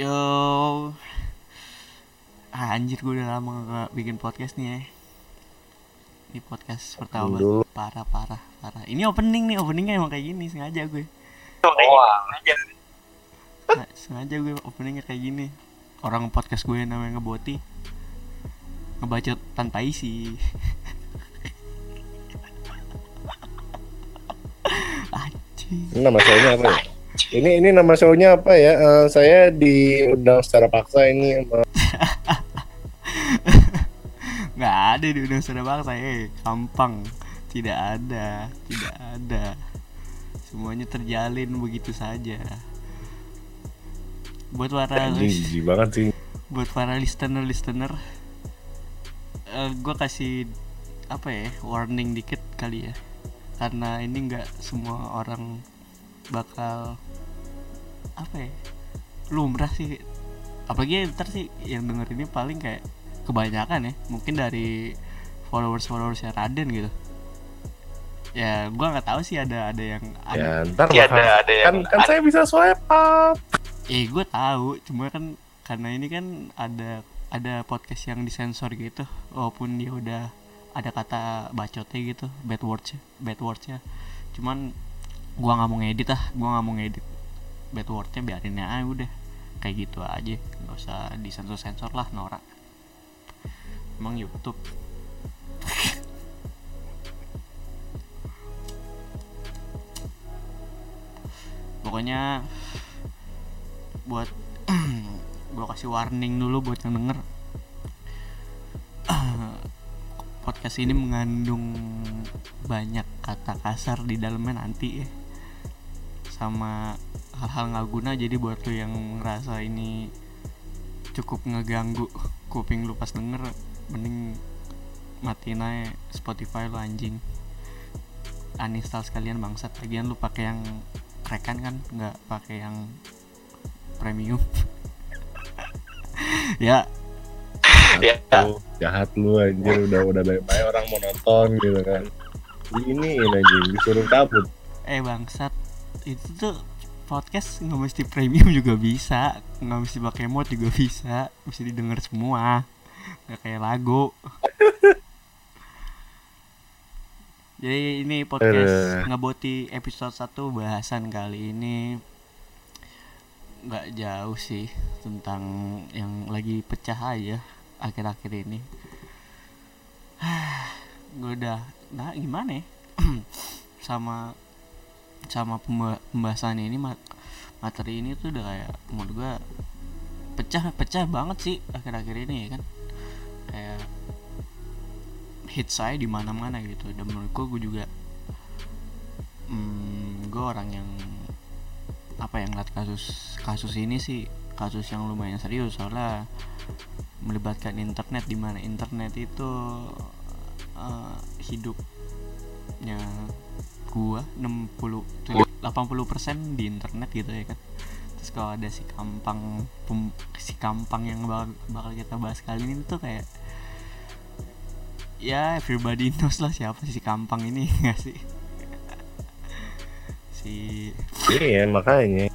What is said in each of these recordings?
Yo. Ah, anjir gue udah lama gak bikin podcast nih ya. Ini podcast pertama Dulu. parah parah parah. Ini opening nih, openingnya emang kayak gini sengaja gue. Wah, Nah, sengaja gue openingnya kayak gini. Orang podcast gue namanya ngeboti. Ngebacot tanpa isi. Ini nama show-nya apa ya? Ini ini nama show-nya apa ya? Eh, saya diundang secara paksa ini sama nggak ada di undang suara bangsa eh. Gampang. Tidak ada tidak ada. Semuanya terjalin begitu saja. Buat para jijik banget sih. buat para listener listener gue kasih apa ya warning dikit kali ya. Karena ini nggak semua orang bakal apa ya lumrah sih apalagi ntar sih yang denger ini paling kayak kebanyakan ya mungkin dari followers followersnya Raden gitu ya gua nggak tahu sih ada ada yang Ya, ntar Iya, bakal- ada- ada yang- kan kan saya bisa swipe up. Eh gue tahu, cuma kan karena ini kan ada ada podcast yang disensor gitu, walaupun dia udah ada kata bacotnya gitu, bad words bad wordsnya. Cuman gua nggak mau ngedit ah, gua nggak mau ngedit bad wordsnya biarin aja udah. Kayak gitu aja, nggak usah disensor sensor lah norak. Emang YouTube. Pokoknya buat gue kasih warning dulu buat yang denger. Podcast ini mengandung banyak kata kasar di dalamnya nanti ya sama hal-hal nggak guna jadi buat lo yang ngerasa ini cukup ngeganggu kuping lu pas denger mending matiin aja Spotify lo anjing. Uninstall sekalian bangsat. Lagian lu pakai yang rekan kan nggak pakai yang premium. Ya. Ya. Jahat lu anjir. Udah udah banyak banyak orang mau nonton gitu kan. Ini anjing. Disuruh kabut. eh bangsat itu tuh podcast nggak mesti premium juga bisa nggak mesti pakai mod juga bisa mesti didengar semua. Nggak kayak lagu. Jadi ini podcast ngeboti episode 1 bahasan kali ini. Nggak jauh sih tentang yang lagi pecah aja akhir-akhir ini. Gue udah nah gimana ya? Sama sama pemba- pembahasan ini ma- materi ini tuh udah kayak menurut gue pecah pecah banget sih akhir-akhir ini ya kan? Kayak hit saya di mana-mana gitu. Dan menurutku gue juga hmm, gue orang yang apa yang ngeliat kasus kasus ini sih kasus yang lumayan serius. Soalnya melibatkan internet di mana internet itu eh, hidupnya gua 60 tuh 80% di internet gitu ya kan terus kalau ada si kampang pem- si kampang yang bakal, bakal kita bahas kali ini tuh kayak ya everybody knows lah siapa si kampang ini nggak sih? Si Iya makanya.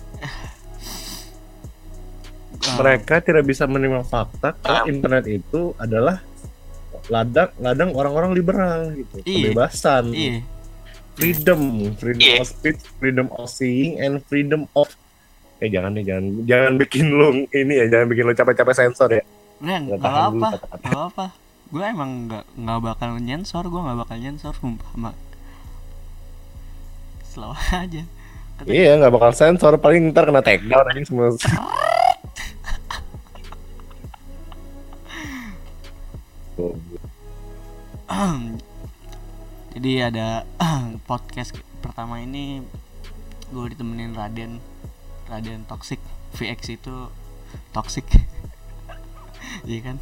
Mereka tidak bisa menerima fakta kalau internet itu adalah ladang ladang orang-orang liberal gitu. Iya. kebebasan. Iya freedom. Freedom Iya. of speech freedom of seeing and freedom of eh jangan deh jangan jangan bikin lu ini ya jangan bikin lu capek-capek sensor ya. Nggak, apa nggak apa gue emang nggak nggak bakal nyensor gue nggak bakal nyensor sumpah sama slow aja. Kata- iya nggak bakal sensor paling ntar kena take down aja semua jadi ada podcast pertama ini gue ditemenin Raden. Raden Toxic VX itu toxic. Iya kan?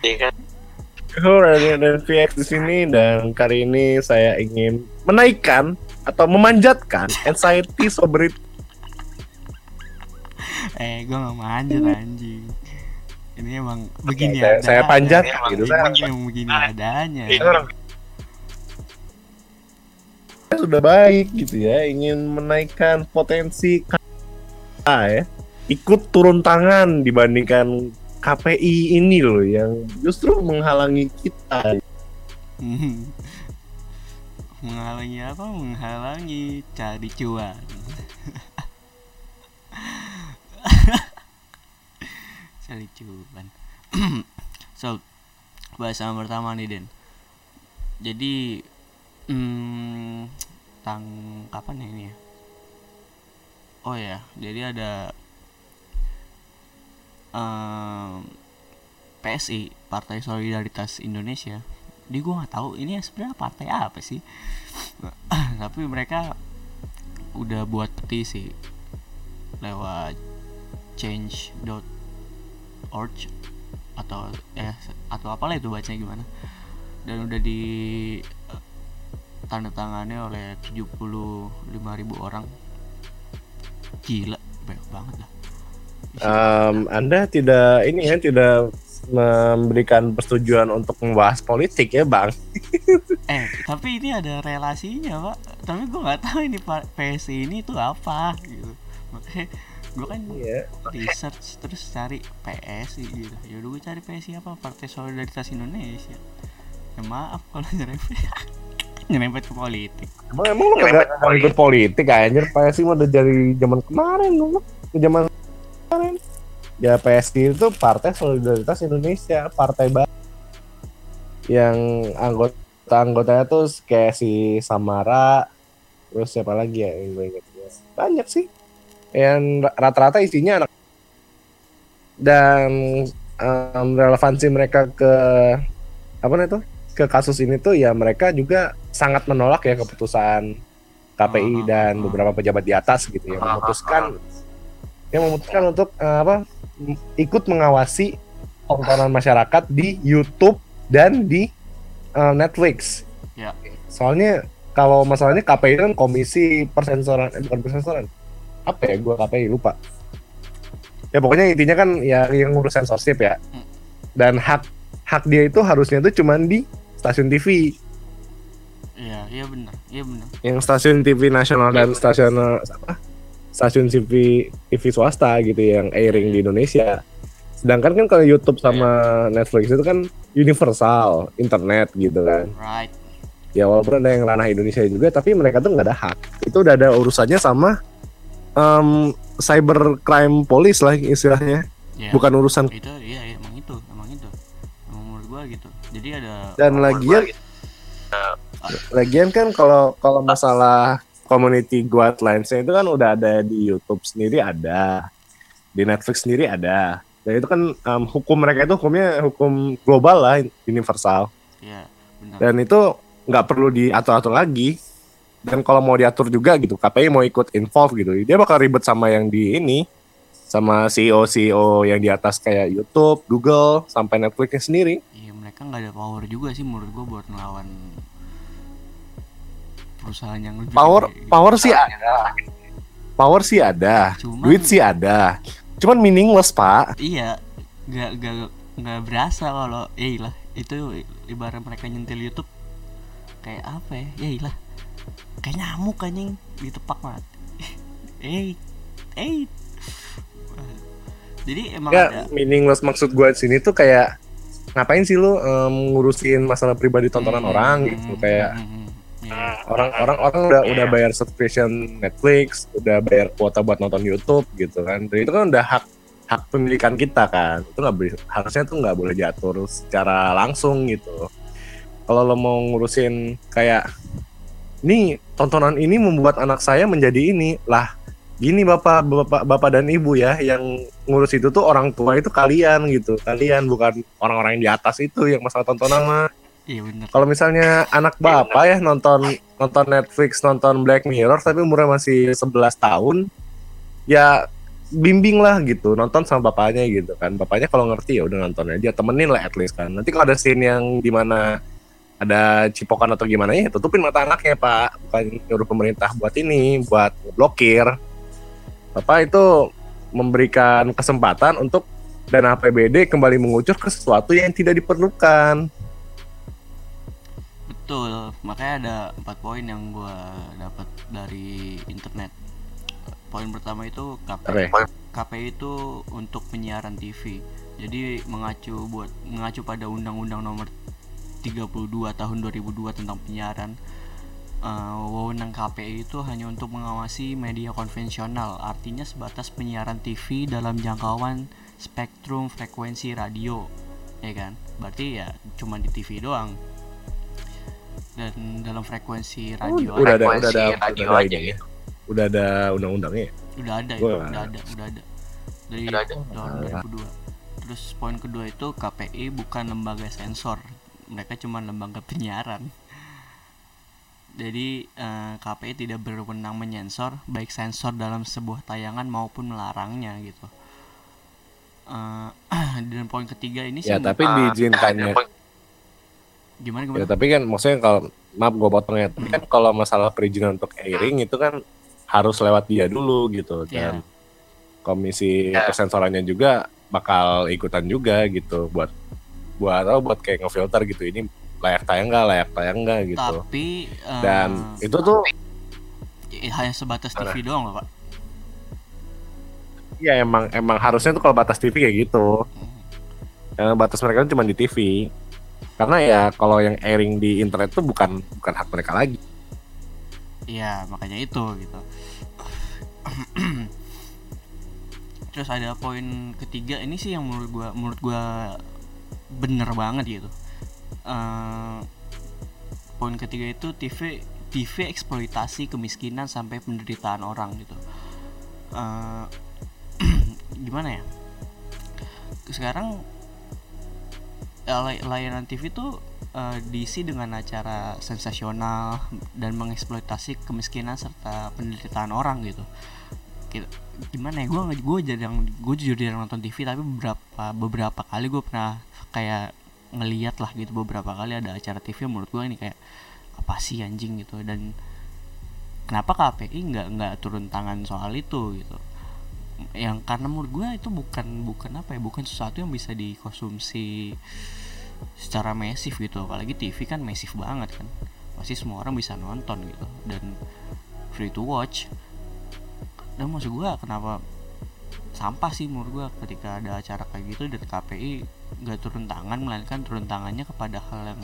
Iya kan? Halo Raden dan VX di sini dan kali ini saya ingin menaikkan atau memanjatkan anxiety sobriety. Eh gue nggak manjat anjing. Ini emang begini saya, saya panjat gitu. ini saya, emang begini adanya. Iya. saya sudah baik gitu ya ingin menaikkan potensi K ya. Ikut turun tangan dibandingkan KPI ini loh yang justru menghalangi kita. menghalangi apa? Menghalangi cari cuan. Cari cuan. So bahasa pertama nih Den. Jadi hmm, tang kapan ya ini ya? Oh ya jadi ada em, PSI Partai Solidaritas Indonesia. Di gue nggak tahu ini sebenarnya partai apa sih? Tapi mereka udah buat petisi lewat change.org atau eh atau apalah itu bacanya gimana. Dan udah di eh, tanda tangannya oleh 75.000 orang. Gila banyak banget lah. Em, anda tidak ini ya tidak memberikan persetujuan untuk membahas politik ya bang. eh tapi ini ada relasinya pak. Tapi gue nggak tahu ini PSI ini tuh apa gitu. Makanya gue kan Iya. research terus cari PSI gitu. Yaudah gue cari PSI apa? Partai Solidaritas Indonesia. Ya maaf kalau nyerempet nyerempet ke politik. Emang emang lu nggak nggak ikut politik. anjir? PSI mah udah dari zaman kemarin lu? Ke zaman kemarin. Ya PSI itu Partai Solidaritas Indonesia, partai baru yang anggota-anggotanya tuh kayak si Samara, terus siapa lagi ya yang gue inget banyak sih. Yang rata-rata isinya anak dan em, relevansi mereka ke apa namanya tuh ke kasus ini tuh ya mereka juga sangat menolak ya keputusan KPI Ah, dan ah. beberapa pejabat di atas gitu yang memutuskan yang memutuskan untuk eh, apa ikut mengawasi tontonan masyarakat di YouTube dan di eh, Netflix. Ya. Soalnya kalau masalahnya KPI kan komisi persensoran eh, bukan persensoran. Apa ya gua KPI lupa. Ya pokoknya intinya kan ya yang ngurus sensorship ya. Hmm. Dan hak hak dia itu harusnya itu cuman di stasiun TV iya iya bener iya bener yang stasiun TV nasional dan stasiun apa stasiun TV TV swasta gitu yang airing di Indonesia. Sedangkan kan kalau YouTube sama Netflix itu kan universal internet gitu kan. right Ya walaupun ada yang ranah Indonesia juga, tapi mereka tuh nggak ada hak. Itu udah ada urusannya sama em, cyber crime police lah istilahnya, ya bukan urusan. itu iya gua gitu jadi ada Dan lagian Lagian kan kalau kalau masalah community guidelines itu kan udah ada di YouTube sendiri ada, di Netflix sendiri ada. Dan itu kan em, hukum mereka itu hukumnya hukum global lah, universal. ya Dan itu nggak perlu diatur-atur lagi. Dan kalau mau diatur juga gitu, KPI mau ikut involve gitu, dia bakal ribet sama yang di ini, sama CEO CEO yang di atas kayak YouTube, Google, sampai Netflixnya sendiri. Mereka nggak ada power juga sih menurut gua buat ngelawan perusahaan yang lebih Power gede gitu. power sih ada, power sih ada. Cuman- Duit sih ada. Cuman meaningless, Pak. iya nggak nggak nggak berasa kalau ya lah itu ibarat mereka nyentil YouTube kayak apa ya ya ilah kayak nyamuk anjing ditepak mati eh eh jadi emang Ya, ada meaningless maksud gue sini tuh kayak ngapain sih lu em, ngurusin masalah pribadi tontonan Hmm, orang hmm, gitu hmm, kayak hmm, hmm, iya. orang orang orang udah udah bayar subscription Netflix, udah bayar kuota buat nonton YouTube gitu kan. Dan itu kan udah hak hak pemilikan kita kan. Itu nggak boleh harusnya tuh nggak boleh diatur secara langsung gitu. Kalau lo mau ngurusin kayak nih tontonan ini membuat anak saya menjadi ini lah gini bapak bapak bapak dan ibu ya yang ngurus itu tuh orang tua itu kalian gitu kalian bukan orang-orang yang di atas itu yang masalah tontonan mah iya bener kalau misalnya anak bapak ya nonton nonton Netflix, nonton Black Mirror tapi umurnya masih 11 tahun, ya bimbing lah gitu, nonton sama bapaknya gitu kan. Bapaknya kalau ngerti ya udah nonton aja, temenin lah at least kan. Nanti kalau ada scene yang di mana ada cipokan atau gimana ya tutupin mata anaknya pak, bukan nyuruh pemerintah buat ini, buat blokir. Bapak itu memberikan kesempatan untuk dana APBD kembali mengucur ke sesuatu yang tidak diperlukan. betul makanya ada empat poin yang gua dapat dari internet poin pertama itu KPI. KPI itu untuk penyiaran TV. Jadi mengacu buat mengacu pada Undang-Undang Nomor 32 Tahun 2002 tentang penyiaran. Eh, wewenang KPI itu hanya untuk mengawasi media konvensional, artinya sebatas penyiaran TV dalam jangkauan spektrum frekuensi radio, ya kan? Berarti ya cuma di TV doang. Dan dalam frekuensi radio udah ada udah ada radio udah ada aja ini ya. gitu. Udah ada undang-undangnya. ya? udah ada itu udah ada udah ada dari Udah ada. tahun Alah. 2002 terus poin kedua itu KPI bukan lembaga sensor mereka cuma lembaga penyiaran jadi eh, KPI tidak berwenang menyensor baik sensor dalam sebuah tayangan maupun melarangnya gitu. Eh, dan poin ketiga ini sih Ya tapi Ah, diizinkannya. gimana Ya gimana? tapi kan maksudnya kalau maaf gue potongnya, tapi kan kalau masalah perizinan untuk airing itu kan harus lewat dia dulu gitu dan komisi Ya. persensorannya juga bakal ikutan juga gitu buat buat apa buat kayak ngefilter gitu. Ini layak tayang nggak layak tayang nggak gitu. Tapi eh, dan itu tuh i- hanya sebatas TV doang loh pak. Ya emang emang harusnya tuh kalau batas TV kayak gitu. Yang batas mereka cuma di TV karena ya kalau yang airing di internet tuh bukan bukan hak mereka lagi. Iya, makanya itu gitu. Terus ada poin ketiga ini sih yang menurut gua menurut gua bener banget gitu. Eh, poin ketiga itu TV TV eksploitasi kemiskinan sampai penderitaan orang gitu. Eh, gimana ya? Sekarang eh, lay- layanan TV tuh eh, diisi dengan acara sensasional dan mengeksploitasi kemiskinan serta penderitaan orang gitu. Gitu. Gimana ya? Gue gue jarang gue jujur jarang nonton TV tapi beberapa beberapa kali gue pernah kayak ngeliat lah gitu beberapa kali ada acara TV yang menurut gue ini kayak apa sih anjing? gitu. Dan kenapa KPI nggak nggak turun tangan soal itu gitu. Yang karena menurut gue itu bukan bukan apa ya bukan sesuatu yang bisa dikonsumsi secara masif gitu. Apalagi TV kan masif banget kan. Pasti semua orang bisa nonton gitu. Dan free to watch. Dan maksud gua kenapa sampah sih menurut gua ketika ada acara kayak gitu dan KPI nggak turun tangan melainkan turun tangannya kepada hal yang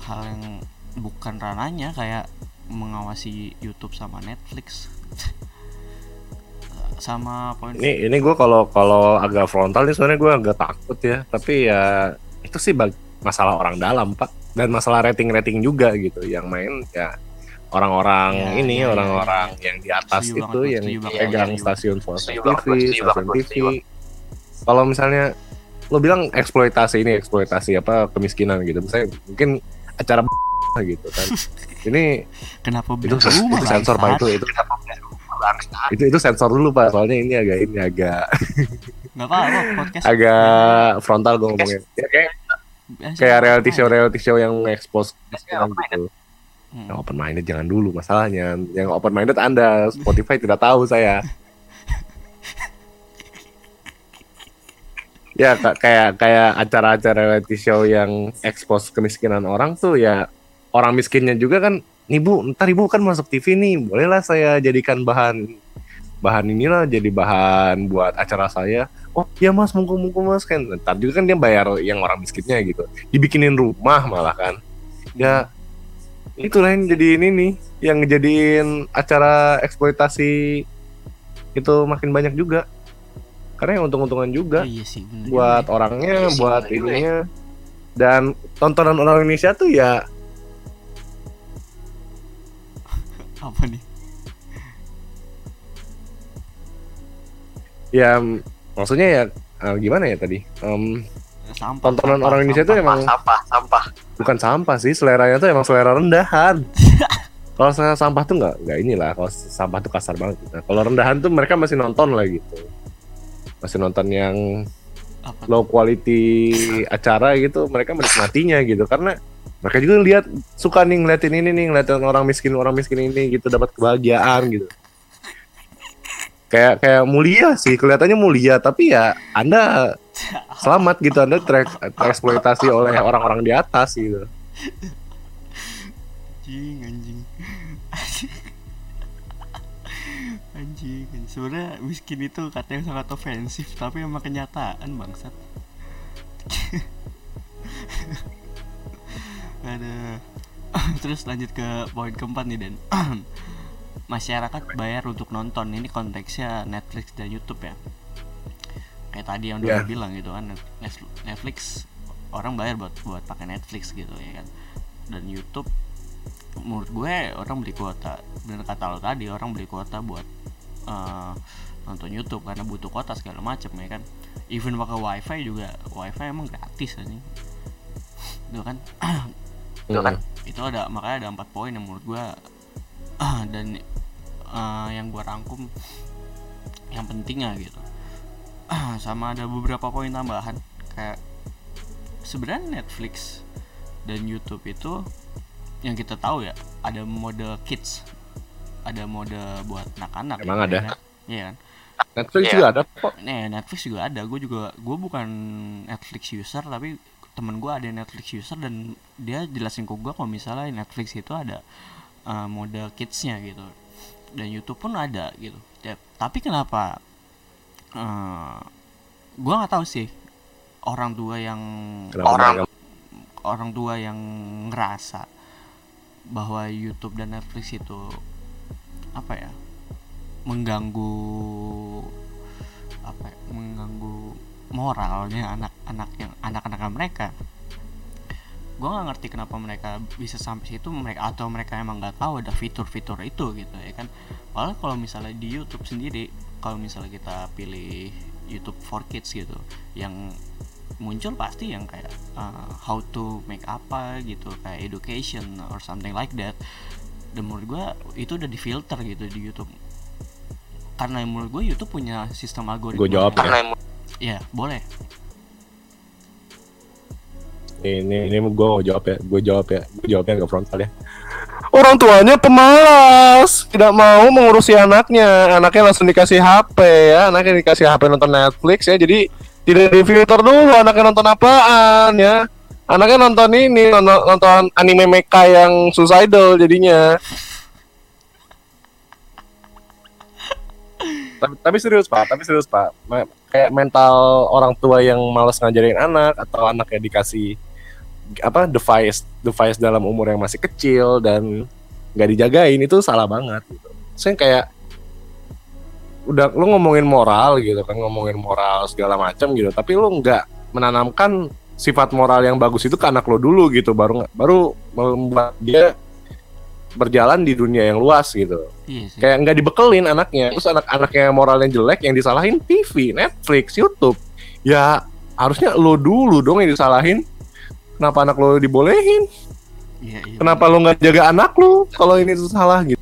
hal yang bukan rananya kayak mengawasi YouTube sama Netflix. Sama poin ini ini gue kalau kalau agak frontal nih sebenarnya gue agak takut ya. Tapi ya itu sih masalah orang dalam pak. Dan masalah rating rating juga gitu. Yang main ya orang-orang Ya, ini ya, ya, orang-orang yang di atas Setuju itu banget, yang setuju pegang setuju. stasiun Setuju TV, stasiun TV. Kalau misalnya lo bilang eksploitasi ini eksploitasi apa kemiskinan gitu, misalnya mungkin acara gitu kan. Ini kenapa itu, itu sensor pak itu itu. Itu itu sensor dulu pak soalnya ini agak ini agak nggak apa-apa podcast. agak frontal gue ngomongnya. Ya, kayak kayak reality apa show reality show yang expose kemiskinan open gitu Hmm. yang open minded jangan dulu masalahnya. Yang open minded anda Spotify tidak tahu saya. Ya ka- kayak kayak acara-acara reality show yang expose kemiskinan orang tuh ya orang miskinnya juga kan nih bu ntar ibu kan masuk TV nih bolehlah saya jadikan bahan bahan inilah jadi bahan buat acara saya. Oh ya mas mungkin mungkin mas kan. Ntar juga kan dia bayar yang orang miskinnya gitu. Dibikinin rumah malah kan. Ya itulah yang jadi ini nih yang ngejadiin acara eksploitasi itu makin banyak juga. Karena yang untung-untungan juga Oh, iya sih bener buat juga. orangnya Iya sih, buat bener ininya. Dan tontonan orang Indonesia tuh ya ya. apa nih? Ya maksudnya ya eh, gimana ya tadi? Em, sampah tontonan sampah, orang Indonesia tuh sampah. emang sampah sampah. Bukan sampah sih seleranya tuh emang selera rendahan. Kalau selera sampah tuh nggak nggak inilah kalau sampah tuh kasar banget Nah, kalau rendahan tuh mereka masih nonton lah gitu. Masih nonton yang apa? low quality acara gitu mereka menikmatinya gitu. Karena mereka juga lihat suka nih ngeliatin ini nih ngeliatin orang miskin orang miskin ini gitu dapat kebahagiaan gitu. Kayak kayak mulia sih kelihatannya mulia tapi ya anda selamat gitu anda ter- oleh orang-orang di atas gitu. Anjing anjing. Anjing. Sebenarnya miskin itu kata yang sangat ofensif tapi emang kenyataan bangsat. Ada. Terus lanjut ke poin keempat nih dan masyarakat bayar untuk nonton. Ini konteksnya Netflix dan YouTube ya kayak tadi yang udah Yeah. bilang gitu kan Net- Netflix orang bayar buat buat pakai Netflix gitu ya kan. Dan YouTube menurut gue orang beli kuota. Bener kata lo tadi orang beli kuota buat eh, nonton YouTube karena butuh kuota segala macam ya kan. Even pakai wifi juga wifi emang gratis aja itu kan. Itu kan. itu ada makanya ada empat poin yang menurut gua dan eh, yang gua rangkum yang pentingnya gitu sama ada beberapa poin tambahan kayak sebenarnya Netflix dan YouTube itu yang kita tahu ya ada mode kids ada mode buat anak-anak Emang ya ada? Iya kan Netflix Iya. juga ada kok. Nih Netflix juga ada. Gue juga gue bukan Netflix user tapi temen gue ada Netflix user dan dia jelasin ke gue kalau misalnya Netflix itu ada uh, mode kidsnya gitu dan YouTube pun ada gitu. Ya, tapi kenapa? Uh, gue nggak tahu sih orang tua yang Kenapa Orang- mereka- orang. tua yang ngerasa bahwa YouTube dan Netflix itu apa ya mengganggu apa ya, mengganggu moralnya anak-anak yang anak-anak mereka. Gue nggak ngerti kenapa mereka bisa sampai situ mereka atau mereka emang nggak tahu ada fitur-fitur itu gitu ya kan? Padahal kalau misalnya di YouTube sendiri kalau misalnya kita pilih YouTube for Kids gitu yang muncul pasti yang kayak uh, how to make apa gitu kayak education or something like that. Dan menurut gue itu udah difilter gitu di YouTube. Karena menurut gue YouTube punya sistem algoritma Gua jawab yang ya? Boleh. Ini ini gue mau jawab ya, gue jawab ya, gue jawabnya nggak frontal ya. Orang tuanya pemalas, tidak mau mengurusi anaknya, anaknya langsung dikasih HP ya, anaknya dikasih HP nonton Netflix ya, jadi tidak difilter dulu anaknya nonton apaan ya. Anaknya nonton ini, nonton, nonton anime mecha yang suicidal jadinya. tapi, tapi serius pak, tapi serius pak, kayak mental orang tua yang malas ngajarin anak atau anaknya dikasih apa device device dalam umur yang masih kecil dan nggak dijagain itu salah banget gitu. Saya kayak udah lu ngomongin moral gitu kan ngomongin moral segala macam gitu tapi lu nggak menanamkan sifat moral yang bagus itu ke anak lo dulu gitu baru baru membuat dia berjalan di dunia yang luas gitu. Iya sih. Kayak nggak dibekelin anaknya terus anak-anaknya moralnya jelek yang disalahin TV Netflix YouTube. Ya harusnya lo dulu dong yang disalahin kenapa anak lo dibolehin? Iya iya kenapa lo nggak jaga anak lo kalau ini tuh salah gitu?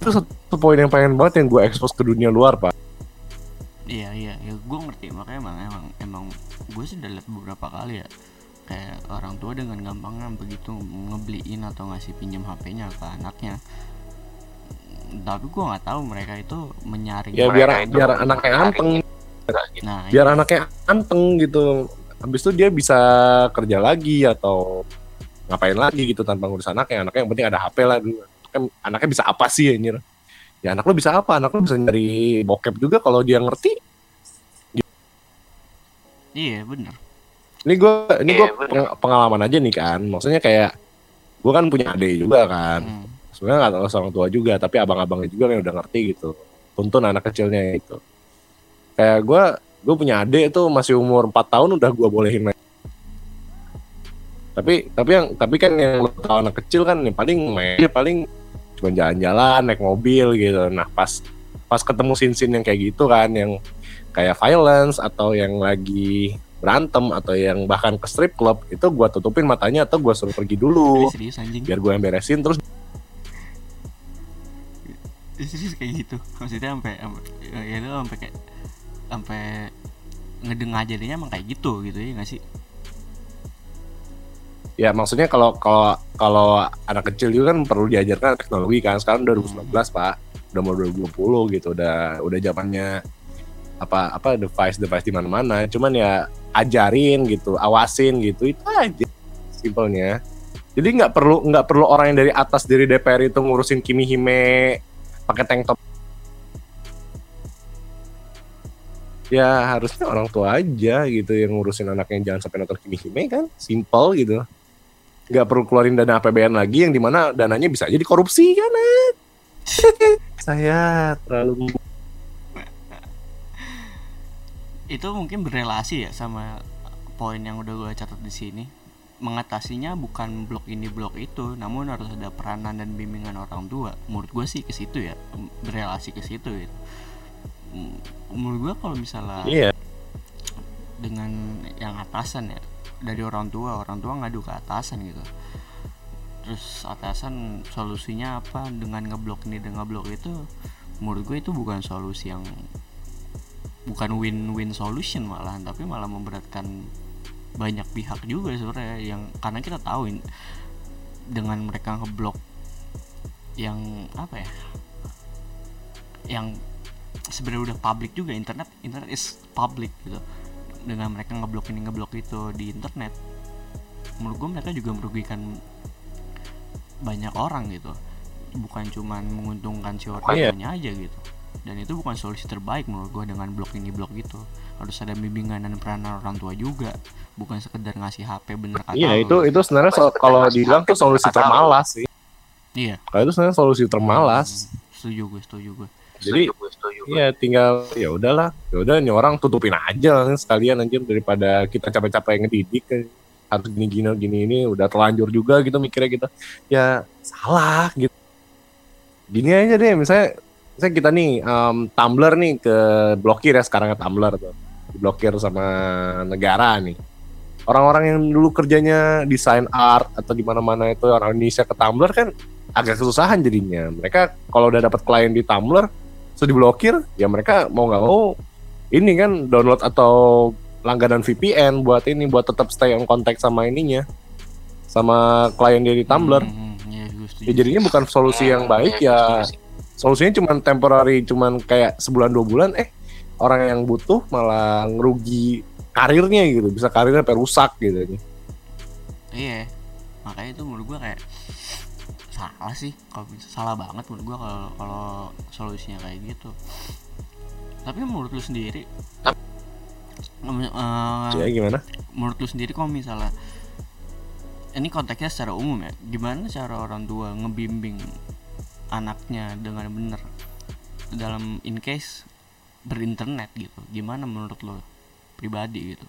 Itu satu poin yang pengen banget yang gue expose ke dunia luar pak. Iya iya ya gue ngerti. Makanya emang emang emang gue sih udah liat beberapa kali ya. Kayak orang tua dengan gampangnya begitu ngebeliin atau ngasih pinjam HP-nya ke anaknya. Tapi gue nggak tahu mereka itu menyaring ya biar itu biar anaknya anteng. nah biar iya. anaknya anteng gitu habis itu dia bisa kerja lagi atau ngapain lagi gitu tanpa ngurus anaknya. Anaknya yang penting ada HP lah dulu. Kan anaknya bisa apa sih anjir? Ya anak lo bisa apa? Anak lo bisa nyari bokep juga kalau dia ngerti. Iya bener. Ini gue ini gue Iya, bener. pengalaman aja nih kan. Maksudnya kayak gue kan punya adik juga kan. Hmm. sebenarnya nggak tahu orang tua juga tapi abang-abangnya juga yang udah ngerti gitu. Tuntun anak kecilnya itu kayak gue gue punya adik itu masih umur 4 tahun udah gue bolehin main. Tapi tapi yang tapi kan yang lo tau anak kecil kan yang paling main paling cuma jalan-jalan naik mobil gitu. Nah pas pas ketemu sin-sin yang kayak gitu kan yang kayak violence atau yang lagi berantem atau yang bahkan ke strip club itu gua tutupin matanya atau gua suruh pergi dulu. Serius anjing. Biar gue yang beresin terus serius kayak gitu. Maksudnya sampai sampai- ya itu sampai kayak sampai ngedengar jadinya emang kayak gitu gitu ya nggak sih? Ya maksudnya kalau kalau kalau anak kecil juga kan perlu diajarkan teknologi kan. Sekarang 2019 pak. Udah mau 2020 gitu. Udah udah zamannya apa apa device device di mana-mana. Cuman ya ajarin gitu awasin gitu. Itu aja simpelnya. Jadi nggak perlu nggak perlu orang yang dari atas dari DPR itu ngurusin Kimi Hime pakai tank top ya harusnya orang tua aja gitu yang ngurusin anaknya jangan sampai nonton Kimi Hime kan? Simple gitu. Nggak perlu keluarin dana APBN lagi yang di mana dananya bisa aja dikorupsi kan eh. saya terlalu itu mungkin berrelasi ya sama poin yang udah gue catat di sini. Mengatasinya bukan blok ini blok itu namun harus ada peranan dan bimbingan orang tua. Menurut gue sih ke situ ya berrelasi ke situ ya M- menurut gue kalau misalnya iya. dengan yang atasan ya dari orang tua orang tua ngadu ke atasan gitu. Terus atasan solusinya apa? Dengan ngeblok ini dan ngeblok itu menurut gue itu bukan solusi yang bukan win-win solution malahan tapi malah memberatkan banyak pihak juga sebenarnya yang karena kita tahu dengan mereka ngeblok yang apa ya? Yang sebenarnya udah public juga internet internet is public gitu. Dengan mereka ngeblok ini ngeblok itu di internet menurut gue mereka juga merugikan banyak orang gitu. Bukan cuman menguntungkan si orang Iya. tuanya aja gitu. Dan itu bukan solusi terbaik menurut gue dengan blok ini blok itu. Harus ada bimbingan dan peranan orang tua juga. Bukan sekedar ngasih HP bener kata iya itu itu sebenarnya so- kalau dibilang tuh solusi termalas sih. Iya. Kalau itu sebenarnya solusi termalas. Hmm, setuju gue setuju gue jadi Setuju, gue setuju. Iya tinggal ya udahlah. Ya udah ini orang tutupin aja lah, sekalian aja daripada kita capek-capek ngedidik kan. harus gini gini gini ini udah terlanjur juga gitu mikirnya kita ya salah gitu. Gini aja deh misalnya misalnya kita nih em, Tumblr nih ke blokir ya sekarang Tumblr tuh. Diblokir sama negara nih. Orang-orang yang dulu kerjanya desain art atau di mana-mana itu orang Indonesia ke Tumblr kan agak kesusahan jadinya. Mereka kalau udah dapat klien di Tumblr terus diblokir ya mereka mau nggak mau ini kan download atau langganan VPN buat ini buat tetap stay on contact sama ininya sama klien dia di Tumblr Hmm, hmm, gue setuju. ya jadinya bukan solusi yang baik ya solusinya cuma temporary cuman kayak sebulan dua bulan eh orang yang butuh malah ngerugi karirnya gitu bisa karirnya sampai rusak gitu Iya, makanya itu menurut gua kayak salah sih kalau bisa salah banget menurut gua kalau kalau solusinya kayak gitu. Tapi menurut lu sendiri, eh, ya gimana menurut lu sendiri kalau misalnya ini konteksnya secara umum ya, gimana cara orang tua ngebimbing anaknya dengan benar dalam in case berinternet gitu, gimana menurut lo pribadi gitu?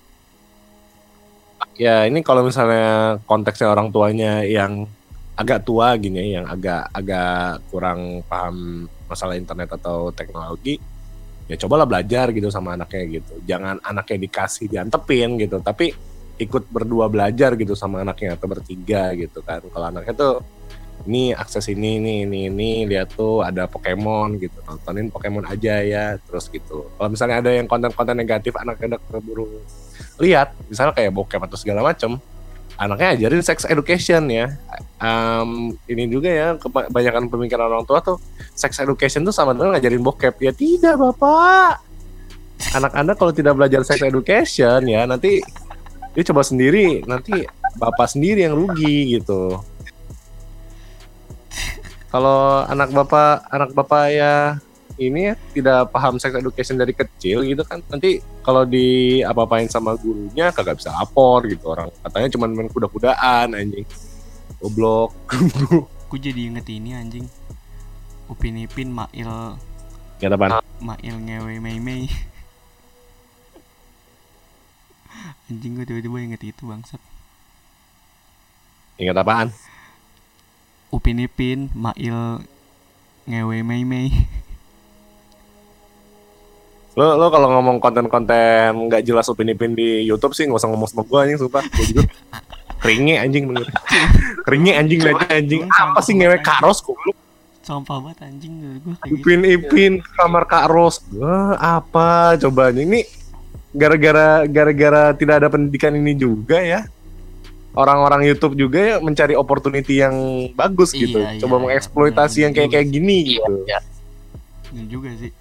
ya ini kalau misalnya konteksnya orang tuanya yang agak tua gini ya, yang agak agak kurang paham masalah internet atau teknologi ya cobalah belajar gitu sama anaknya gitu. Jangan anaknya dikasih diantepin gitu tapi ikut berdua belajar gitu sama anaknya atau bertiga gitu kan. Kalau anaknya tuh ini akses ini ini ini ini lihat tuh ada Pokemon gitu. Tontonin Pokemon aja ya terus gitu. Kalau misalnya ada yang konten-konten negatif anaknya udah keburu lihat misalnya kayak bokep atau segala macam anaknya ajarin sex education ya. Em, ini juga ya kebanyakan pemikiran orang tua tuh sex education tuh sama dengan ngajarin bokep. Ya tidak bapak. Anak anda kalau tidak belajar sex education ya nanti dia coba sendiri. Nanti bapak sendiri yang rugi gitu. Kalau anak bapak anak bapak ya ini tidak paham sex education dari kecil gitu kan. Nanti kalau di apa-apain sama gurunya kagak bisa lapor gitu. Orang katanya cuma main kuda-kudaan anjing. Goblok. Gue jadi inget ini anjing. Upin Ipin Mail. Ya apaan? Mail ngewe mei mei. Anjing gue tiba-tiba inget itu bangsat. Ingat apaan? Upin Ipin Mail ngewe mei mei lo lo kalau ngomong konten-konten nggak jelas upin ipin di YouTube sih nggak usah ngomong sama gue anjing sumpah. Gue juga keringe anjing bener. Keringe anjing liatnya anjing. Apa sih ngewe karos goblok? Sampah banget anjing gue upin ipin kamar kak Ros. Wah, apa? Coba ini gara-gara gara-gara tidak ada pendidikan ini juga ya. Orang-orang YouTube juga ya mencari opportunity yang bagus gitu. Iya, coba iya, mengeksploitasi iya. yang kayak kayak gini Iya, gitu. iya. Ini juga sih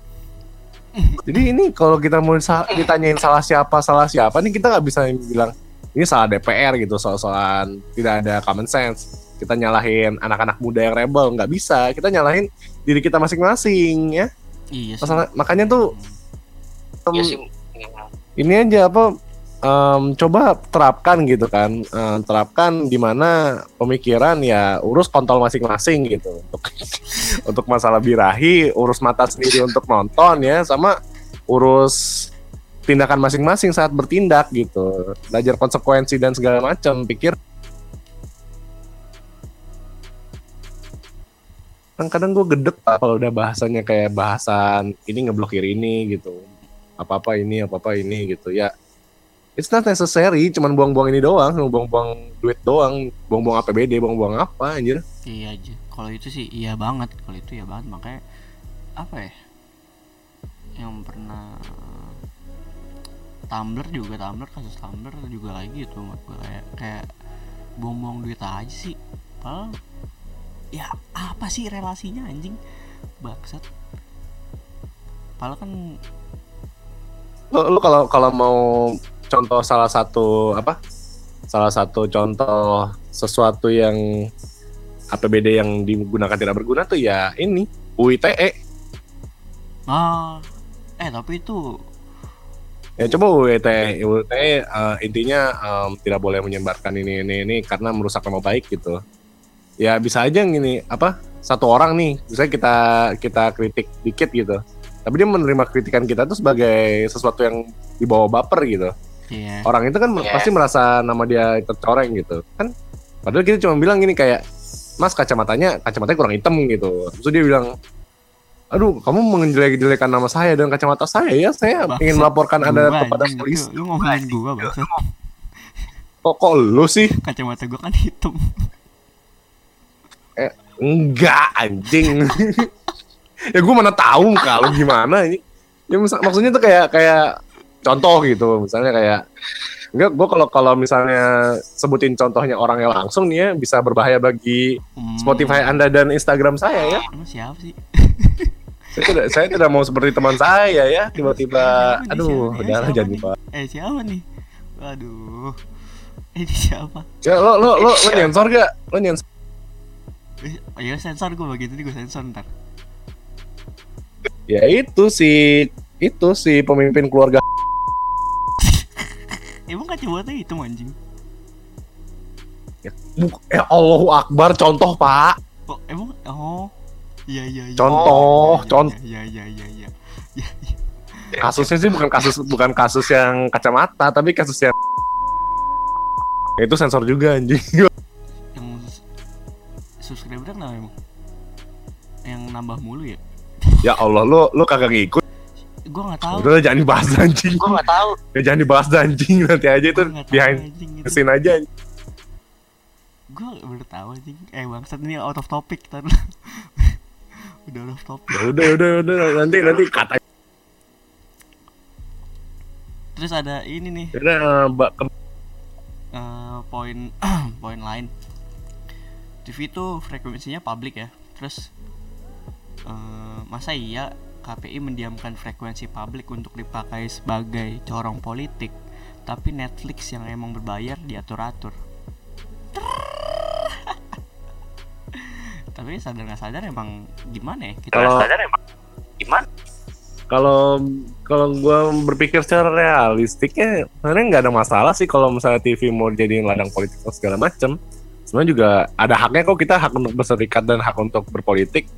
Jadi ini kalau kita mau sa- ditanyain salah siapa salah siapa nih kita nggak bisa bilang ini salah DPR gitu soal-soalan tidak ada common sense. Kita nyalahin anak-anak muda yang rebel nggak bisa. Kita nyalahin diri kita masing-masing ya. iya sih Masalah, makanya tuh Hmm. em, ya sih ini aja apa em, coba terapkan gitu kan. Em, terapkan di mana pemikiran ya urus kontol masing-masing gitu. Untuk untuk masalah birahi urus mata sendiri untuk nonton ya sama urus tindakan masing-masing saat bertindak gitu. Belajar konsekuensi dan segala macam pikir. Kan kadang gue gedek kalau udah bahasanya kayak bahasan ini ngeblokir ini gitu. Apa apa ini apa apa ini gitu. Ya it's not necessary cuman buang-buang ini doang buang-buang duit doang buang-buang APBD buang-buang apa anjir. Iya aja kalau itu sih iya banget. Kalau itu iya banget. Makanya apa ya? Yang pernah Tumblr juga Tumblr kasus Tumblr juga lagi menurut gue kayak kayak buang-buang duit aja sih. Padahal ya apa sih relasinya anjing? Bangsat. Padahal kan lo, lo kalau kalau mau contoh salah satu apa? Salah satu contoh sesuatu yang APBD yang digunakan tidak berguna tuh ya ini UITE ah eh tapi itu ya coba UITE UITE eh, intinya em, tidak boleh menyebarkan ini ini ini karena merusak nama baik gitu. Ya bisa aja gini apa satu orang nih misalnya kita kita kritik dikit gitu. Tapi dia menerima kritikan kita tuh sebagai sesuatu yang dibawa baper gitu ya orang itu kan Iya. pasti merasa nama dia tercoreng gitu. Kan padahal kita cuma bilang gini kayak mas kacamatanya kacamatanya kurang hitam gitu. Terus dia bilang aduh kamu menjelek-jelekan nama saya dan kacamata saya ya saya ingin melaporkan anda kepada polisi. Lu ngomongin gua bangsat. Kok kok lu sih? Kacamata gua kan hitam. Enggak anjing. Ya gue mana tahu kalau gimana ini. Ya maksudnya tuh kayak kayak contoh gitu misalnya kayak enggak gue kalau kalau misalnya sebutin contohnya orangnya langsung nih ya bisa berbahaya bagi Hmm, Spotify anda dan Instagram saya ya. Emang siapa sih? Saya tidak saya tidak mau seperti teman saya ya tiba-tiba Siapa nih, aduh nih? udah Siapa jangan nih? dibahas eh siapa nih? Waduh eh, ini siapa? Ya, lo lo lo lo nyensor gak lo nyensor Eh, ya sensor gue bagian ini gue sensor ntar. Ya itu si itu si pemimpin keluarga emang kacamata itu anjing? Buk- eh Allahu Akbar contoh pak. Oh emang oh. Iya iya iya. Contoh, Iya, iya, contoh. iya iya iya iya iya. Iya. kasusnya sih bukan kasus bukan kasus yang kacamata tapi kasus yang Ya, itu sensor juga anjing. Yang subscriber kenapa emang? Yang nambah mulu ya? Ya Allah lo lo kagak ngikut gue nggak tahu. Udah jangan dibahas anjing. Gue nggak tahu. Ya, jangan dibahas anjing. Nanti aja itu behind anjing, itu. the scene aja gue baru tahu anjing. Eh bangsat ini out of topic tar udah out of topic. Ya udah udah udah. Nanti nanti kata terus ada ini nih. Udah eh, ba- ke- eh, poin poin lain. TV itu frekuensinya publik ya. Terus eh, masa iya KPI mendiamkan frekuensi publik untuk dipakai sebagai corong politik tapi Netflix yang emang berbayar diatur-atur. Tapi sadar nggak sadar emang gimana ya kita? Kalau- sadar emang gimana? Kalau kalau gue berpikir secara realistiknya sebenarnya nggak ada masalah sih kalau misalnya TV mau jadiin ladang politik atau segala macem. Sebenarnya juga ada haknya kok kita hak untuk berserikat dan hak untuk berpolitik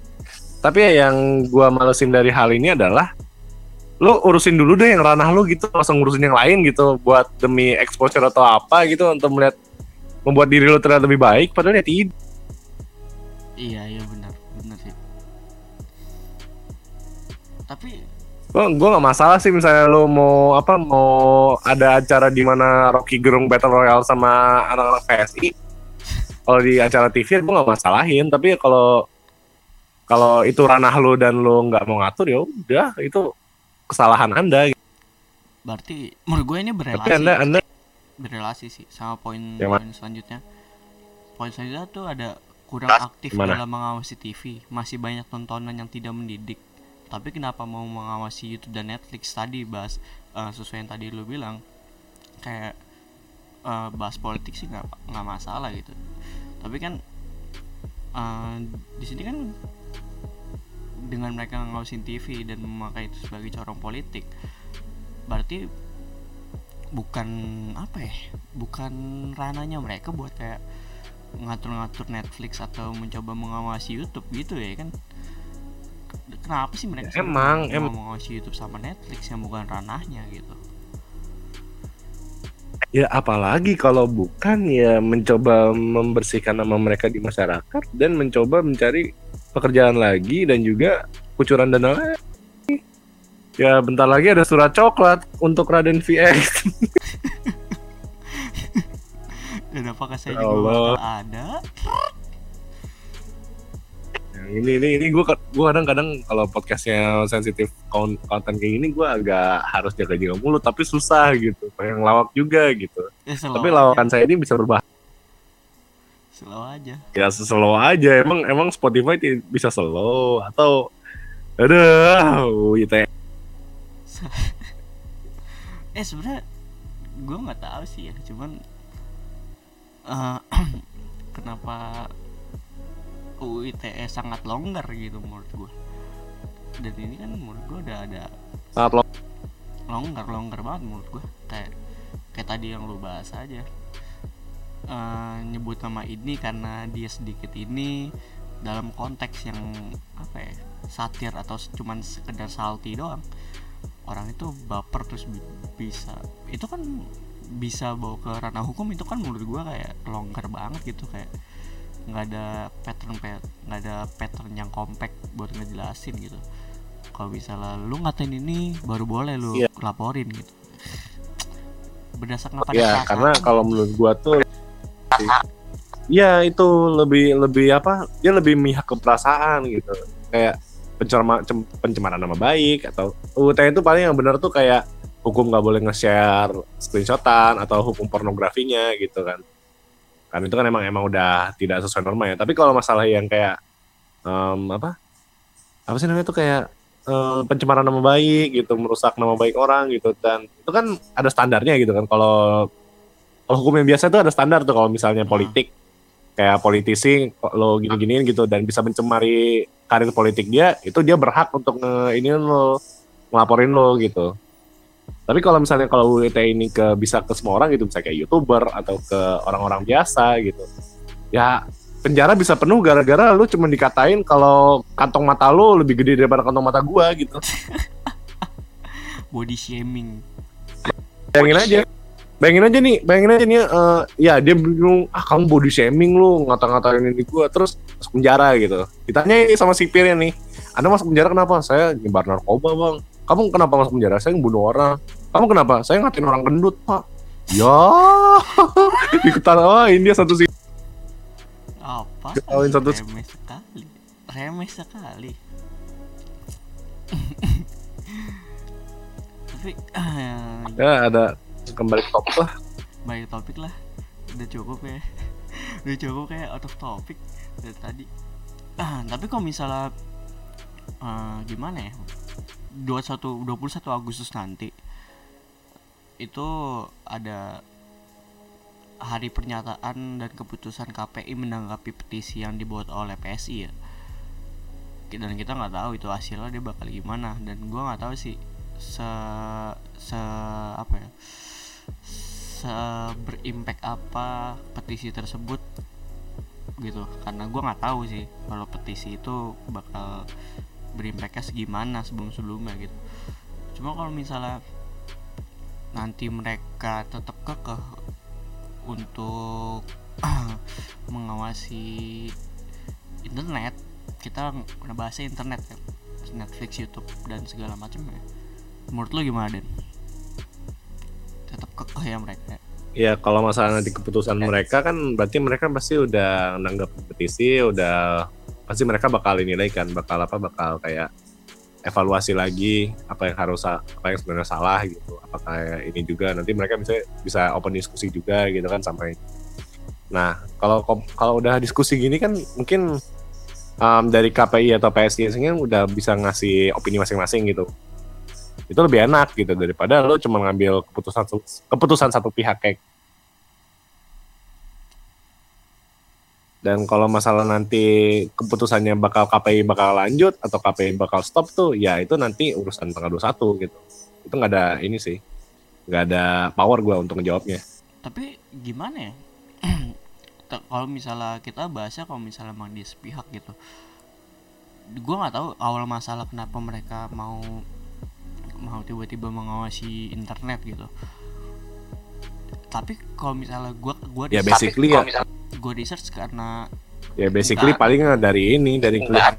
tapi ya yang gue malesin dari hal ini adalah lo urusin dulu deh yang ranah lo gitu langsung ngurusin yang lain gitu buat demi exposure atau apa gitu untuk melihat membuat diri lo terlihat lebih baik padahal ya tidak iya iya benar benar sih tapi Gue gue nggak masalah sih misalnya lo mau apa mau ada acara di mana Rocky Gerung Battle Royale sama anak-anak PSI. Kalau di acara TV gue nggak masalahin, tapi kalau kalau itu ranah lo dan lo nggak mau ngatur ya udah itu kesalahan anda. berarti menurut gue ini berelasi Tapi anda anda berelasi sih sama poin Yang poin selanjutnya. Poin selanjutnya tuh ada kurang aktif gimana? dalam mengawasi TV, masih banyak tontonan yang tidak mendidik. Tapi kenapa mau mengawasi YouTube dan Netflix tadi bahas eh, sesuai yang tadi lu bilang kayak eh, bahas politik sih nggak nggak masalah gitu. Tapi kan eh, di sini kan dengan mereka ngawasin TV dan memakai itu sebagai corong politik berarti bukan apa ya bukan rananya mereka buat kayak ngatur-ngatur Netflix atau mencoba mengawasi YouTube gitu ya kan? Kenapa sih mereka Ya, emang, mau em- mengawasi YouTube sama Netflix yang bukan ranahnya gitu? Ya apalagi kalau bukan ya mencoba membersihkan nama mereka di masyarakat dan mencoba mencari pekerjaan lagi dan juga kucuran dana lagi. Ya bentar lagi ada surat coklat untuk Raden VX. dan apakah saya Ya juga Allah. bakal ada ini ini ini gue gue kadang-kadang kalau podcastnya sensitif kon- konten kayak gini gue agak harus jaga-jaga mulut tapi susah gitu pengen lawak juga gitu ya tapi aja, lawakan saya ini bisa berbahaya slow aja. Ya slow aja. Emang emang Spotify ti- bisa slow atau aduh gitu eh sebenarnya gue nggak tahu sih ya. Cuman eh, kenapa UU ITE sangat longgar gitu menurut gue dan ini kan menurut gue udah ada lo longgar longgar banget menurut gue kayak kayak tadi yang lu bahas aja Eh, nyebut nama ini karena dia sedikit ini dalam konteks yang apa ya satir atau cuman sekedar salty doang. Orang itu baper terus bi- bisa itu kan bisa bawa ke ranah hukum itu kan menurut gua kayak longgar banget gitu kayak nggak ada pattern pat- nggak ada pattern yang kompak buat ngejelasin gitu. Kalau misalnya lu ngatain ini baru boleh lu Iya. laporin gitu. Berdasarkan pada ya karena kalau menurut gua tuh ya itu lebih lebih apa dia lebih mihak ke perasaan gitu. Kayak pencemaran pencemaran nama baik atau UUT itu paling yang benar tuh kayak hukum nggak boleh nge-share screenshotan atau hukum pornografinya gitu kan. Kan itu kan emang emang udah tidak sesuai norma ya. Tapi kalau masalah yang kayak em, apa apa sih namanya tuh kayak em, pencemaran nama baik gitu merusak nama baik orang gitu dan itu kan ada standarnya gitu kan. Kalau kalau hukum yang biasa itu ada standar tuh kalau misalnya politik. Kayak politisi lo gini-giniin gitu dan bisa mencemari karir politik dia itu dia berhak untuk nge ini lo ngelaporin lo gitu. Tapi kalau misalnya kalau UIT ini ke bisa ke semua orang gitu bisa kayak youtuber atau ke orang-orang biasa gitu ya penjara bisa penuh gara-gara lu cuma dikatain kalau kantong mata lu lebih gede daripada kantong mata gua gitu. Body shaming. Bayangin aja bayangin aja nih bayangin aja nih eh, ya dia bingung ah kamu body shaming lu ngata-ngatain ini gua terus masuk penjara gitu. Ditanya ini sama sipirnya nih anda masuk penjara kenapa? Saya nyebar narkoba bang. Kamu kenapa masuk penjara? Saya bunuh orang. Kamu kenapa? Saya ngatain orang gendut pak. Ya. Diketawain dia satu sih apa? Ketawain satu- remeh sekali. Remeh sekali. Tapi eh, ya ada kembali ke topik lah. Baik topik lah. Udah cukup ya. Udah cukup kayak out of topic dari tadi. Ah, tapi kalau misalnya eh, gimana ya? 21 21 Agustus nanti itu ada hari pernyataan dan keputusan KPI menanggapi petisi yang dibuat oleh PSI ya. Dan kita nggak tahu itu hasilnya dia bakal gimana. Dan gua nggak tahu sih se se apa ya berimpact apa petisi tersebut gitu. Karena gua nggak tahu sih kalau petisi itu bakal berimpactnya segimana sebelum sebelumnya gitu. Cuma kalau misalnya nanti mereka tetap kekeh untuk mengawasi internet kita udah bahasnya internet ya. Netflix YouTube dan segala macam ya. Menurut lu gimana Den? Kekeh ya mereka Ya kalau masalah nanti keputusan mereka kan berarti mereka pasti udah nanggap petisi, udah pasti mereka bakal ini lagi kan, bakal apa, bakal kayak evaluasi lagi apa yang harus apa yang sebenarnya salah gitu. Apakah ini juga nanti mereka bisa bisa open diskusi juga gitu kan sampai. Nah kalau kalau udah diskusi gini kan mungkin um, dari KPI atau PSI ini kan udah bisa ngasih opini masing-masing gitu itu lebih enak gitu daripada lo cuma ngambil keputusan keputusan satu pihak kayak Dan kalau masalah nanti keputusannya bakal KPI bakal lanjut atau KPI bakal stop tuh, ya itu nanti urusan tanggal 21 gitu. Itu nggak ada ini sih, nggak ada power gua untuk ngejawabnya. tapi gimana ya kalau misalnya kita bahasnya kalau misalnya emang di sepihak gitu gue nggak tahu awal masalah kenapa mereka mau mau tiba-tiba mengawasi internet gitu tapi kalau misalnya gue gue Ya Tapi basically kalau ya, misalnya gue research karena ya basically Enggak. paling dari ini dari Enggak.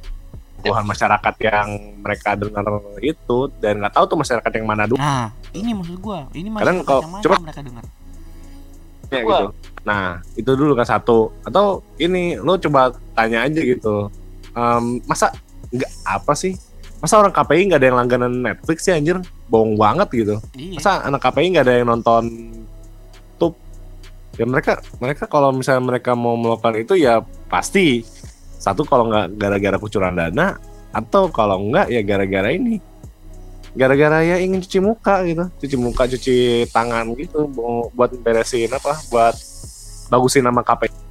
keluhan masyarakat yang mereka dengar itu dan nggak tahu tuh masyarakat yang mana dulu nah ini maksud gue ini Kadang masalah kalau- yang mana coba- mereka dengar ya gitu. Nah itu dulu kan satu atau ini lo coba tanya aja gitu. Em, masa nggak apa sih? Masa orang KPI nggak ada yang langganan Netflix sih anjir? Bohong banget gitu. iya. Masa anak KPI nggak ada yang nonton tuh? Ya mereka mereka kalau misalnya mereka mau melakukan itu ya pasti. Satu kalau nggak gara-gara kucuran dana atau kalau nggak ya gara-gara ini. Gara-gara ya ingin cuci muka gitu. Cuci muka cuci tangan gitu. Mau buat beresin apa? Buat bagusin nama KPI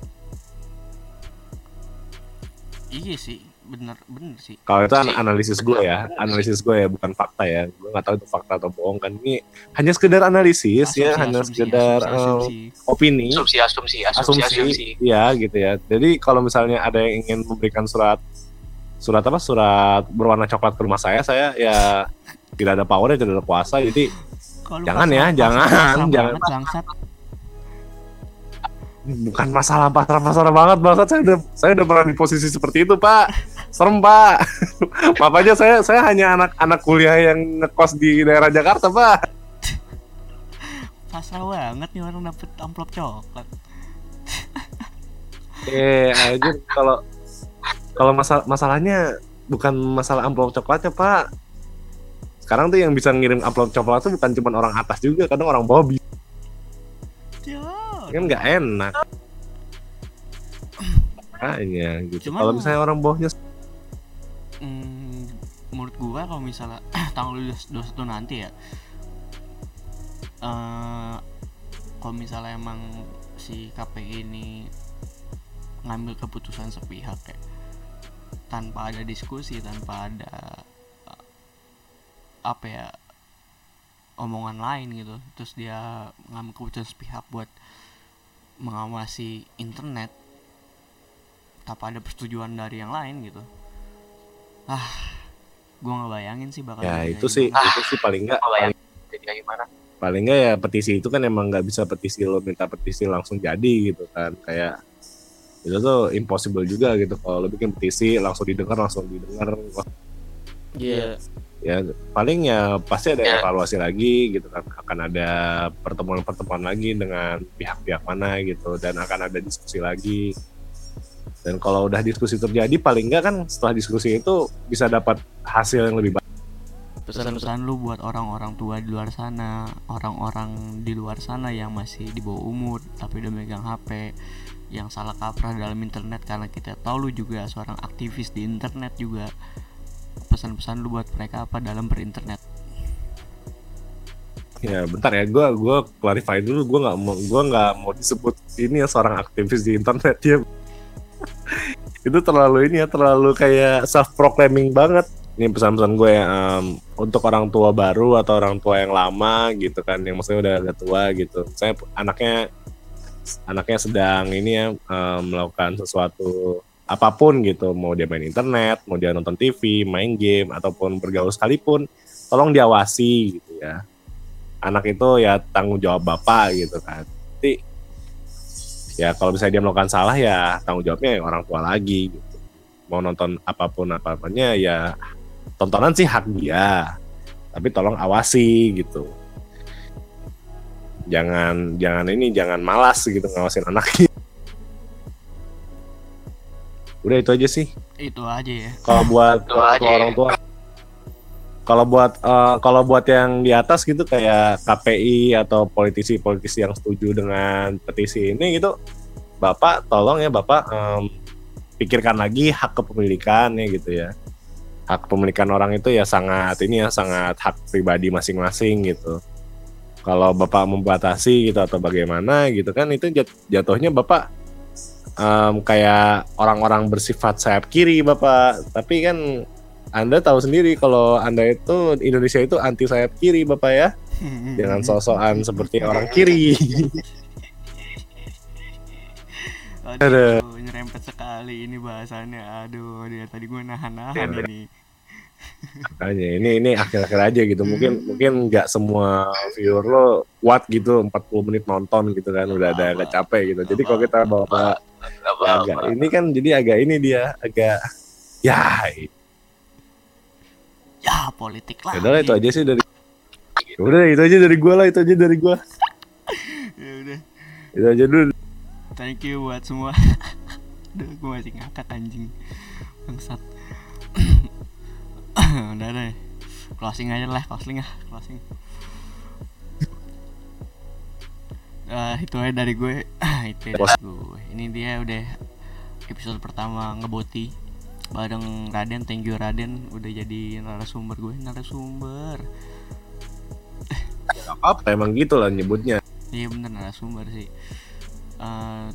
iya sih bener bener sih. Kalau itu Sih. analisis gue ya analisis. gue ya bukan fakta ya. Gue nggak tahu itu fakta atau bohong kan. Ini hanya sekedar analisis ya hanya sekedar eh, asumsi. opini. Asumsi asumsi asumsi asumsi, asumsi. ya gitu ya. Jadi kalau misalnya ada yang ingin memberikan surat surat apa? Surat berwarna coklat ke rumah saya saya ya tidak ada power tidak ada kuasa. Jadi lu Jangan ya, jangan, jangan. banget, bangsat. bukan masalah pasrah-pasrah banget banget saya udah saya udah pernah di posisi seperti itu pak serem pak. Maaf aja saya saya hanya anak anak kuliah yang ngekos di daerah Jakarta pak. Pasrah banget nih orang dapet amplop coklat. Eh aja kalau kalau masalah masalahnya bukan masalah amplop coklatnya pak. Sekarang tuh yang bisa ngirim amplop coklat tuh bukan cuma orang atas juga kadang orang bawah bisa. Ya kan nggak enak. Hanya gitu. Kalau misalnya orang bawahnya hmm, menurut gua kalau misalnya tanggal 21 nanti ya eh kalau misalnya emang si KPI ini ngambil keputusan sepihak ya tanpa ada diskusi tanpa ada eh, apa ya omongan lain gitu terus dia ngambil keputusan sepihak buat mengawasi internet tanpa ada persetujuan dari yang lain gitu ah gua nggak bayangin sih bakal ya itu sih gimana. itu sih paling nggak jadi kayak gimana. paling nggak ya petisi itu kan emang nggak bisa petisi lo minta petisi langsung jadi gitu kan. Kayak itu tuh impossible juga gitu. Kalau lo bikin petisi langsung didengar langsung didengar. Iya. ya paling ya pasti ada Ya. evaluasi lagi gitu kan. Akan ada pertemuan-pertemuan lagi dengan pihak-pihak mana gitu. Dan akan ada diskusi lagi dan kalau udah diskusi terjadi paling nggak kan setelah diskusi itu bisa dapat hasil yang lebih baik. Pesan-pesan lu buat orang-orang tua di luar sana orang-orang di luar sana yang masih di bawah umur tapi udah megang HP yang salah kaprah dalam internet karena kita tahu lu juga seorang aktivis di internet juga. Pesan-pesan lu buat mereka apa dalam berinternet? Ya bentar ya gue gua clarify dulu. Gue nggak mau gua nggak mau disebut ini ya seorang aktivis di internet ya itu terlalu ini ya terlalu kayak self proclaiming banget. Ini pesan-pesan gue ya em, untuk orang tua baru atau orang tua yang lama gitu kan yang maksudnya udah agak tua gitu. Saya anaknya anaknya sedang ini ya em, melakukan sesuatu apa pun gitu. Mau dia main internet mau dia nonton TV main game ataupun bergaul sekalipun tolong diawasi gitu ya. Anak itu ya tanggung jawab bapak gitu kan ya kalau misalnya dia melakukan salah ya tanggung jawabnya yang orang tua lagi gitu. Mau nonton apa pun apapunnya ya tontonan sih hak dia. Tapi tolong awasi gitu. Jangan jangan ini jangan malas gitu ngawasin anaknya udah itu aja sih. Itu aja ya. Kalau buat Itu ya. orang tua kalau buat eh, kalau buat yang di atas gitu kayak KPI atau politisi-politisi yang setuju dengan petisi ini gitu bapak tolong ya bapak em, pikirkan lagi hak kepemilikan ya gitu ya. Hak kepemilikan orang itu ya sangat ini ya sangat hak pribadi masing-masing gitu. Kalau bapak membatasi gitu atau bagaimana gitu kan itu jat- jatuhnya bapak em, kayak orang-orang bersifat sayap kiri bapak. Tapi kan anda tahu sendiri kalau anda itu Indonesia itu anti sayap kiri bapak ya. Jangan sosokan seperti orang kiri. Aduh, nyerempet sekali ini bahasannya. Aduh, dia tadi gue nahan-nahan Iya, ini. Makanya ini ini akhir-akhir aja gitu. Mungkin mungkin nggak semua viewer lo kuat gitu 40 menit nonton gitu kan. Udah ada agak capek gitu. jadi kalau kita bawa ya agak ini kan jadi agak ini dia agak ya Ya, politik lah. ya udah itu aja sih dari Ya udah itu aja dari gua lah itu aja dari gua Ya udah. itu aja dulu Thank you buat semua. Aduh, gue masih ngakak anjing. Bangsat. udah deh. Closing aja lah, closing ah, closing. Eh, itu aja dari gue. itu dari gue. Ini dia udah episode pertama ngeboti bareng Raden. Thank you Raden udah jadi narasumber gue, narasumber. Gak apa emang gitu lah nyebutnya Iya bener narasumber sih. Eh,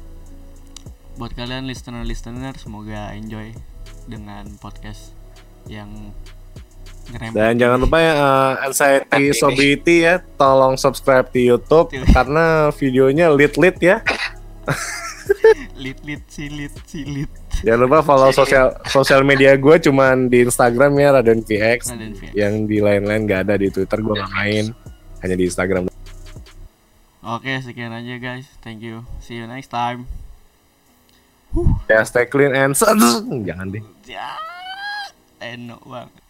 buat kalian listener-listener semoga enjoy dengan podcast yang ngerempet. dan jangan lupa ya uh, Anxiety Sobriety ya tolong subscribe di YouTube karena videonya lit-lit ya lit lit silit silit jangan lupa follow sosial sosial media gue cuman di Instagram ya Raden VX Raden VX. yang di lain-lain gak ada di Twitter gue gak main hanya di Instagram Oke sekian aja guys. Thank you. See you next time. ya stay clean and jangan deh Ya, enak banget.